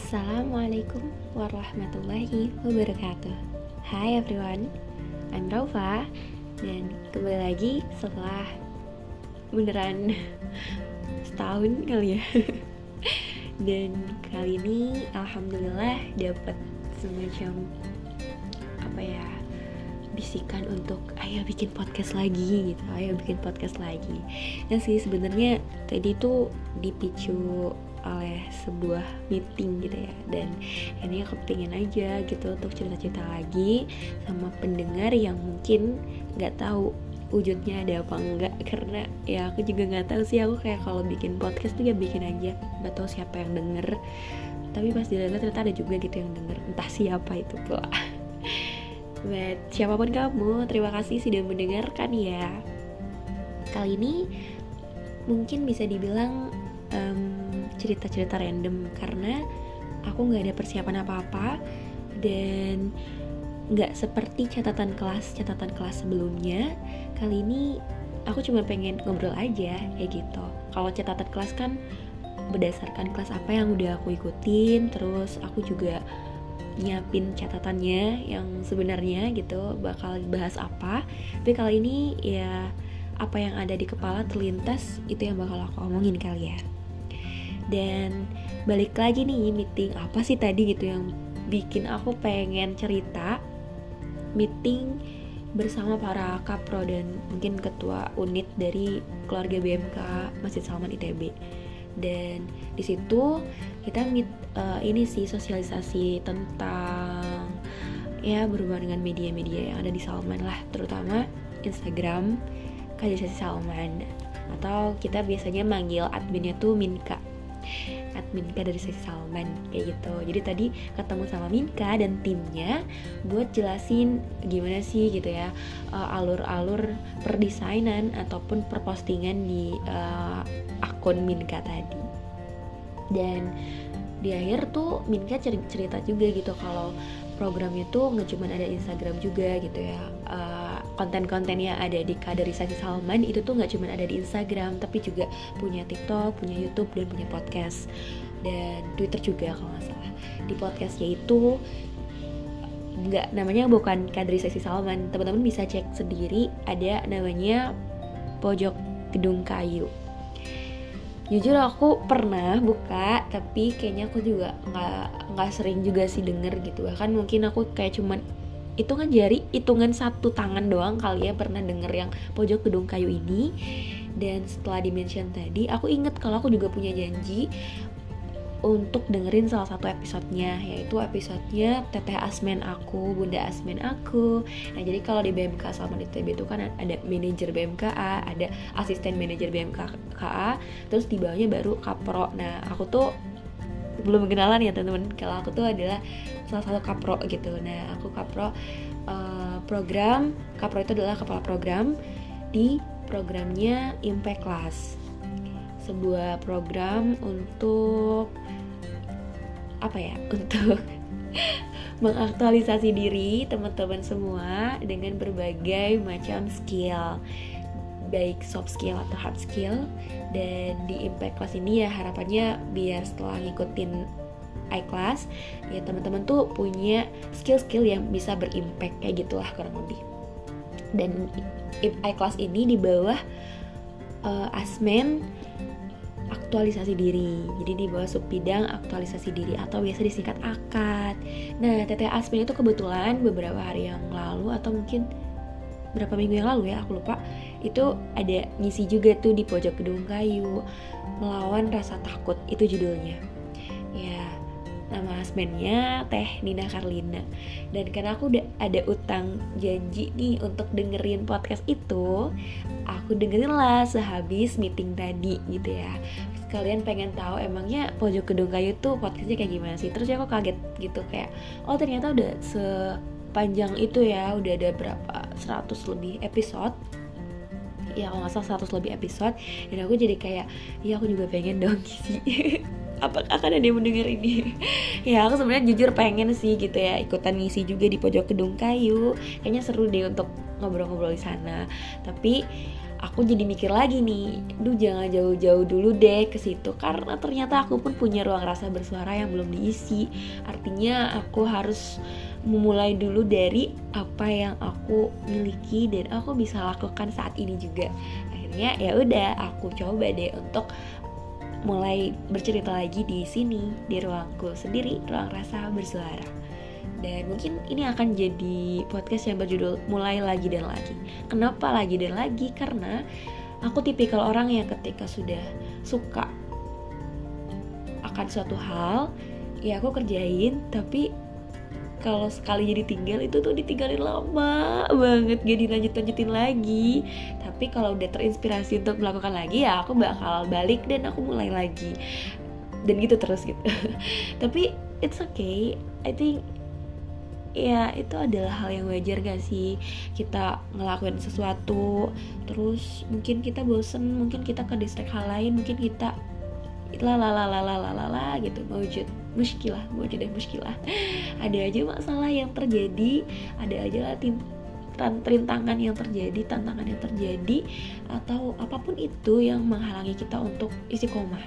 Assalamualaikum warahmatullahi wabarakatuh. Hai everyone, I'm Raufa. Dan kembali lagi setelah beneran setahun kali ya. Dan kali ini Alhamdulillah dapat semacam apa ya bisikan untuk ayo bikin podcast lagi gitu ayo bikin podcast lagi. Ya sih sebenarnya tadi tuh dipicu oleh sebuah meeting gitu ya. Dan ini aku pengen aja gitu untuk cerita-cerita lagi sama pendengar yang mungkin nggak tahu wujudnya ada apa enggak. Karena ya aku juga nggak tahu sih aku kayak kalau bikin podcast tuh ya bikin aja. Nggak tahu siapa yang denger. Tapi pas dilihat ternyata ada juga gitu yang denger. Entah siapa itu pula. But siapa pun kamu, terima kasih sudah mendengarkan ya. Kali ini mungkin bisa dibilang cerita-cerita random karena aku nggak ada persiapan apa-apa dan nggak seperti catatan kelas catatan kelas sebelumnya. Kali ini aku cuma pengen ngobrol aja kayak gitu. Kalau catatan kelas kan berdasarkan kelas apa yang udah aku ikutin, terus aku juga nyiapin catatannya yang sebenarnya gitu bakal bahas apa tapi kali ini ya apa yang ada di kepala terlintas itu yang bakal aku omongin kali ya dan balik lagi nih meeting apa sih tadi gitu yang bikin aku pengen cerita? Meeting bersama para kapro dan mungkin ketua unit dari keluarga BMK Masjid Salman ITB dan di situ kita meet uh, ini sih sosialisasi tentang ya berhubungan dengan media-media yang ada di Salman lah terutama Instagram kaderisasi Salman. Atau kita biasanya manggil adminnya tuh Minka Minka dari Sisi Salman kayak gitu. Jadi tadi ketemu sama Minka dan timnya buat jelasin gimana sih gitu ya uh, alur-alur perdesainan ataupun perpostingan di uh, akun Minka tadi. Dan di akhir tuh Minka cerita juga gitu kalau program itu nggak cuma ada Instagram juga gitu ya uh, konten-konten yang ada di kaderisasi Salman itu tuh nggak cuma ada di Instagram tapi juga punya TikTok, punya YouTube dan punya podcast. Dan Twitter juga kalau nggak salah. Di podcastnya itu nggak namanya bukan kaderisasi Salman. Teman-teman bisa cek sendiri ada namanya pojok gedung kayu. Jujur aku pernah buka tapi kayaknya aku juga nggak nggak sering juga sih denger gitu. Bahkan mungkin aku kayak cuman hitungan jari hitungan satu tangan doang kali ya pernah denger yang pojok gedung kayu ini. Dan setelah dimention tadi aku inget kalau aku juga punya janji untuk dengerin salah satu episodenya yaitu episodenya teteh asmen aku bunda asmen aku. Nah jadi kalau di BMK Salman ITB itu kan ada manajer BMKA ada asisten manajer BMKA terus di bawahnya baru kapro. Nah aku tuh belum kenalan ya teman-teman. Kalau aku tuh adalah salah satu kapro gitu. Nah aku kapro uh, program. Kapro itu adalah kepala program di programnya Impact Class sebuah program untuk apa ya untuk mengaktualisasi diri teman-teman semua dengan berbagai macam skill baik soft skill atau hard skill dan di impact class ini ya harapannya biar setelah ngikutin iClass ya teman-teman tuh punya skill-skill yang bisa berimpact kayak gitulah kurang lebih. Dan iClass ini di bawah uh, Asmen aktualisasi diri. Jadi di bawah subbidang aktualisasi diri atau biasa disingkat akad. Nah TT Asmen itu kebetulan beberapa hari yang lalu atau mungkin berapa minggu yang lalu ya aku lupa. Itu ada ngisi juga tuh di pojok gedung kayu melawan rasa takut itu judulnya. Ya nama asmennya Teh Nina Karlina. Dan karena aku udah ada utang janji nih untuk dengerin podcast itu aku dengerin lah sehabis meeting tadi gitu ya. Kalian pengen tahu emangnya pojok gedung kayu tuh podcastnya kayak gimana sih? Terus ya aku kaget gitu kayak oh ternyata udah sepanjang itu ya udah ada berapa 100 lebih episode. Ya kalau nggak salah 100 lebih episode. Dan aku jadi kayak ya aku juga pengen dong sih. Apakah akan ada yang mendengar ini? Ya aku sebenarnya jujur pengen sih gitu ya ikutan ngisi juga di pojok gedung kayu. Kayaknya seru deh untuk ngobrol-ngobrol di sana. Tapi aku jadi mikir lagi nih, duh jangan jauh-jauh dulu deh ke situ. Karena ternyata aku pun punya ruang rasa bersuara yang belum diisi. Artinya aku harus memulai dulu dari apa yang aku miliki dan aku bisa lakukan saat ini juga. Akhirnya ya udah aku coba deh untuk mulai bercerita lagi di sini di ruangku sendiri, ruang rasa bersuara. Dan mungkin ini akan jadi podcast yang berjudul mulai lagi dan lagi. Kenapa lagi dan lagi? Karena aku tipikal orang yang ketika sudah suka akan suatu hal, ya aku kerjain, tapi kalau sekali jadi tinggal itu tuh ditinggalin lama banget. Gak dilanjut lanjutin lagi. Tapi kalau udah terinspirasi untuk melakukan lagi ya aku bakal balik dan aku mulai lagi. Dan gitu terus gitu. Tapi it's okay. I think ya itu adalah hal yang wajar gak sih? Kita ngelakuin sesuatu terus mungkin kita bosen mungkin kita ke distrik hal lain mungkin kita la la la la la la la, la gitu mewujud muskilah mewujud dan muskilah ada aja masalah yang terjadi ada aja rintangan yang terjadi tantangan yang terjadi atau apa pun itu yang menghalangi kita untuk isi koma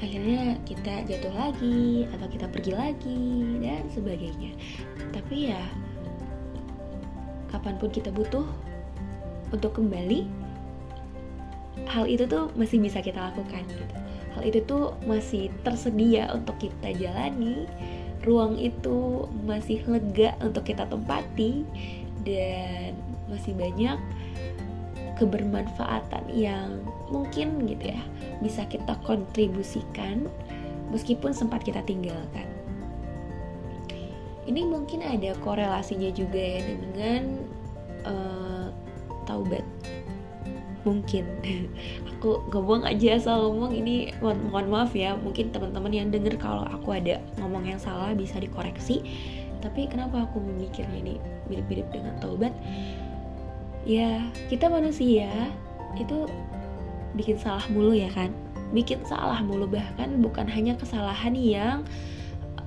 akhirnya kita jatuh lagi atau kita pergi lagi dan sebagainya. Tapi ya kapan pun kita butuh untuk kembali hal itu tuh masih bisa kita lakukan gitu hal itu tuh masih tersedia untuk kita jalani. Ruang itu masih lega untuk kita tempati dan masih banyak kebermanfaatan yang mungkin gitu ya bisa kita kontribusikan meskipun sempat kita tinggalkan. Ini mungkin ada korelasinya juga ya dengan uh, taubat mungkin. Aku ngomong aja asal ngomong ini mohon, maaf ya. Mungkin teman-teman yang denger kalau aku ada ngomong yang salah bisa dikoreksi. Tapi kenapa aku memikirnya ini mirip-mirip dengan taubat? Ya kita manusia itu bikin salah mulu ya kan? Bikin salah mulu bahkan bukan hanya kesalahan yang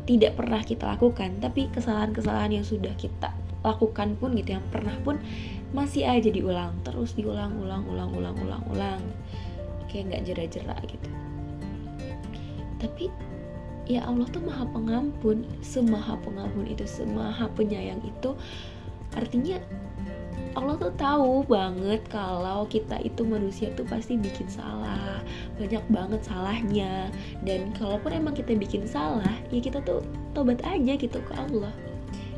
tidak pernah kita lakukan tapi kesalahan-kesalahan yang sudah kita lakukan pun gitu yang pernah pun masih aja diulang terus diulang ulang ulang ulang ulang ulang. Kayak nggak jera-jera gitu. Tapi ya Allah tuh maha pengampun. Semaha pengampun itu semaha penyayang itu artinya Allah tuh tahu banget kalau kita itu manusia tuh pasti bikin salah banyak banget salahnya. Dan kalaupun emang kita bikin salah ya kita tuh tobat aja gitu ke Allah.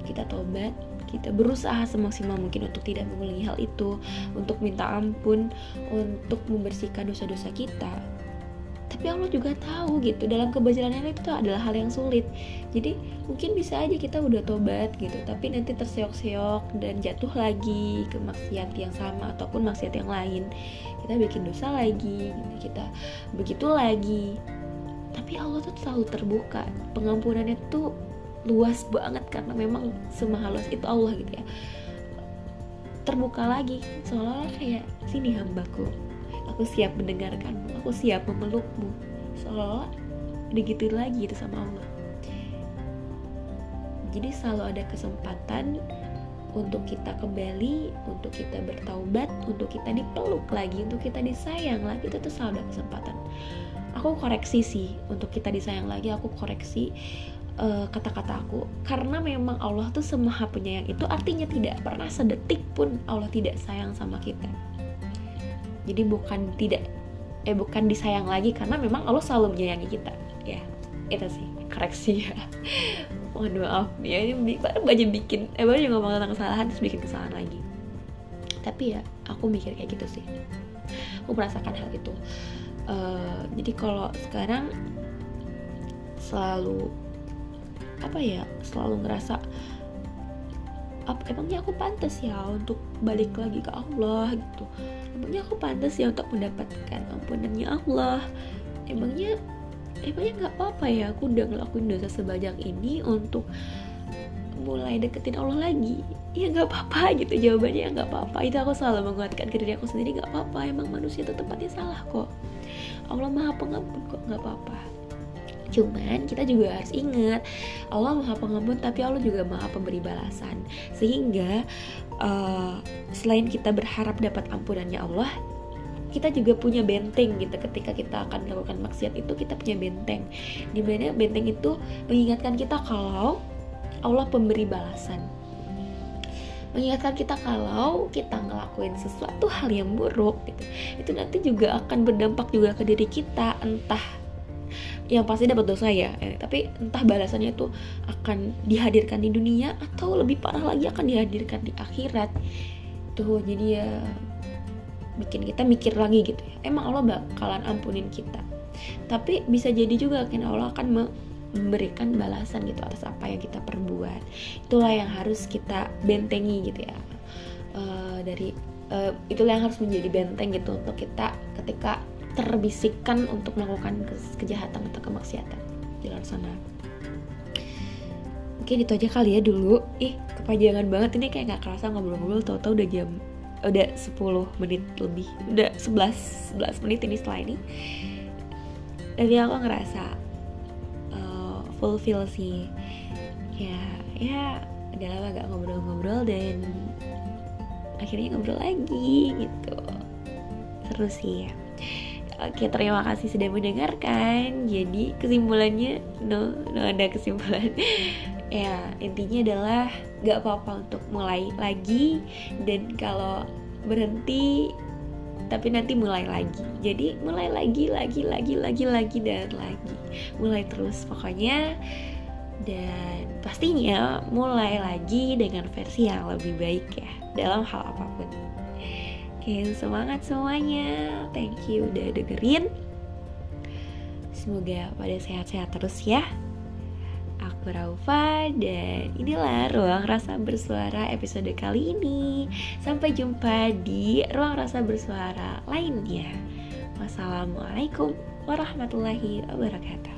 Kita tobat kita berusaha semaksimal mungkin untuk tidak mengulangi hal itu untuk minta ampun untuk membersihkan dosa-dosa kita. Tapi Allah juga tahu gitu dalam kebajarannya itu adalah hal yang sulit. Jadi mungkin bisa aja kita udah tobat gitu tapi nanti terseok-seok dan jatuh lagi ke maksiat yang sama ataupun maksiat yang lain. Kita bikin dosa lagi kita begitu lagi. Tapi Allah tuh selalu terbuka pengampunannya tuh luas banget karena memang semahalus itu Allah gitu ya. Terbuka lagi seolah-olah kayak sini hambaku aku siap mendengarkanmu aku siap memelukmu. Seolah-olah begitu lagi itu sama Allah. Jadi selalu ada kesempatan untuk kita kembali, untuk kita bertaubat, untuk kita dipeluk lagi, untuk kita disayang lagi itu tuh selalu ada kesempatan. Aku koreksi sih untuk kita disayang lagi, aku koreksi uh, kata-kata aku karena memang Allah tuh semaha penyayang itu artinya tidak pernah sedetik pun Allah tidak sayang sama kita. Jadi bukan tidak eh bukan disayang lagi karena memang Allah selalu menyayangi kita. Ya itu sih koreksi ya. Mohon maaf. Ya ini baru aja bikin eh baru ngomong tentang kesalahan terus bikin kesalahan lagi. Tapi ya aku mikir kayak gitu sih. Aku merasakan hal itu. Uh, jadi kalau sekarang selalu apa ya selalu ngerasa apa emangnya aku pantas ya untuk balik lagi ke Allah? gitu. Emangnya aku pantas ya untuk mendapatkan ampunannya Allah? Emangnya emangnya nggak apa-apa ya aku udah ngelakuin dosa sebanyak ini untuk mulai deketin Allah lagi? Ya nggak apa-apa gitu jawabannya ya nggak apa-apa. Itu aku selalu menguatkan ke diri aku sendiri nggak apa-apa emang manusia itu tempatnya salah kok. Allah maha pengampun kok nggak apa-apa Cuman kita juga harus ingat Allah maha pengampun tapi Allah juga maha pemberi balasan. Sehingga uh, selain kita berharap dapat ampunannya Allah kita juga punya benteng gitu. Ketika kita akan melakukan maksiat itu kita punya benteng. Di mana benteng itu mengingatkan kita kalau Allah pemberi balasan. Mengingatkan kita kalau kita ngelakuin sesuatu hal yang buruk gitu. Itu nanti juga akan berdampak juga ke diri kita entah yang pasti dapat dosa ya. Eh, tapi entah balasannya itu akan dihadirkan di dunia atau lebih parah lagi akan dihadirkan di akhirat. Tuh jadi ya bikin kita mikir lagi gitu ya. Emang Allah bakalan ampunin kita. Tapi bisa jadi juga kan Allah akan memberikan balasan gitu atas apa yang kita perbuat. Itulah yang harus kita bentengi gitu ya. Uh, dari uh, itulah yang harus menjadi benteng gitu untuk kita ketika terbisikkan untuk melakukan kejahatan atau kemaksiatan. Di luar sana. Mungkin itu aja kali ya dulu. Ih kepanjangan banget. Ini kayak nggak kerasa ngobrol-ngobrol. Tau-tau udah jam udah 10 menit lebih. Udah 11 11 menit ini setelah ini. Tapi aku ngerasa uh, fulfill sih. Ya ya udah lama gak ngobrol-ngobrol dan akhirnya ngobrol lagi gitu. Seru sih ya Oke, terima kasih sudah mendengarkan. Jadi kesimpulannya, no, no ada kesimpulan. ya intinya adalah gak apa-apa untuk mulai lagi dan kalau berhenti tapi nanti mulai lagi. Jadi mulai lagi, lagi, lagi, lagi, lagi dan lagi. Mulai terus pokoknya. Dan pastinya mulai lagi dengan versi yang lebih baik ya dalam hal apa pun. Oke, semangat semuanya. Thank you udah dengerin. Semoga pada sehat-sehat terus ya. Aku Raufa dan inilah Ruang Rasa Bersuara episode kali ini. Sampai jumpa di Ruang Rasa Bersuara lainnya. Wassalamualaikum warahmatullahi wabarakatuh.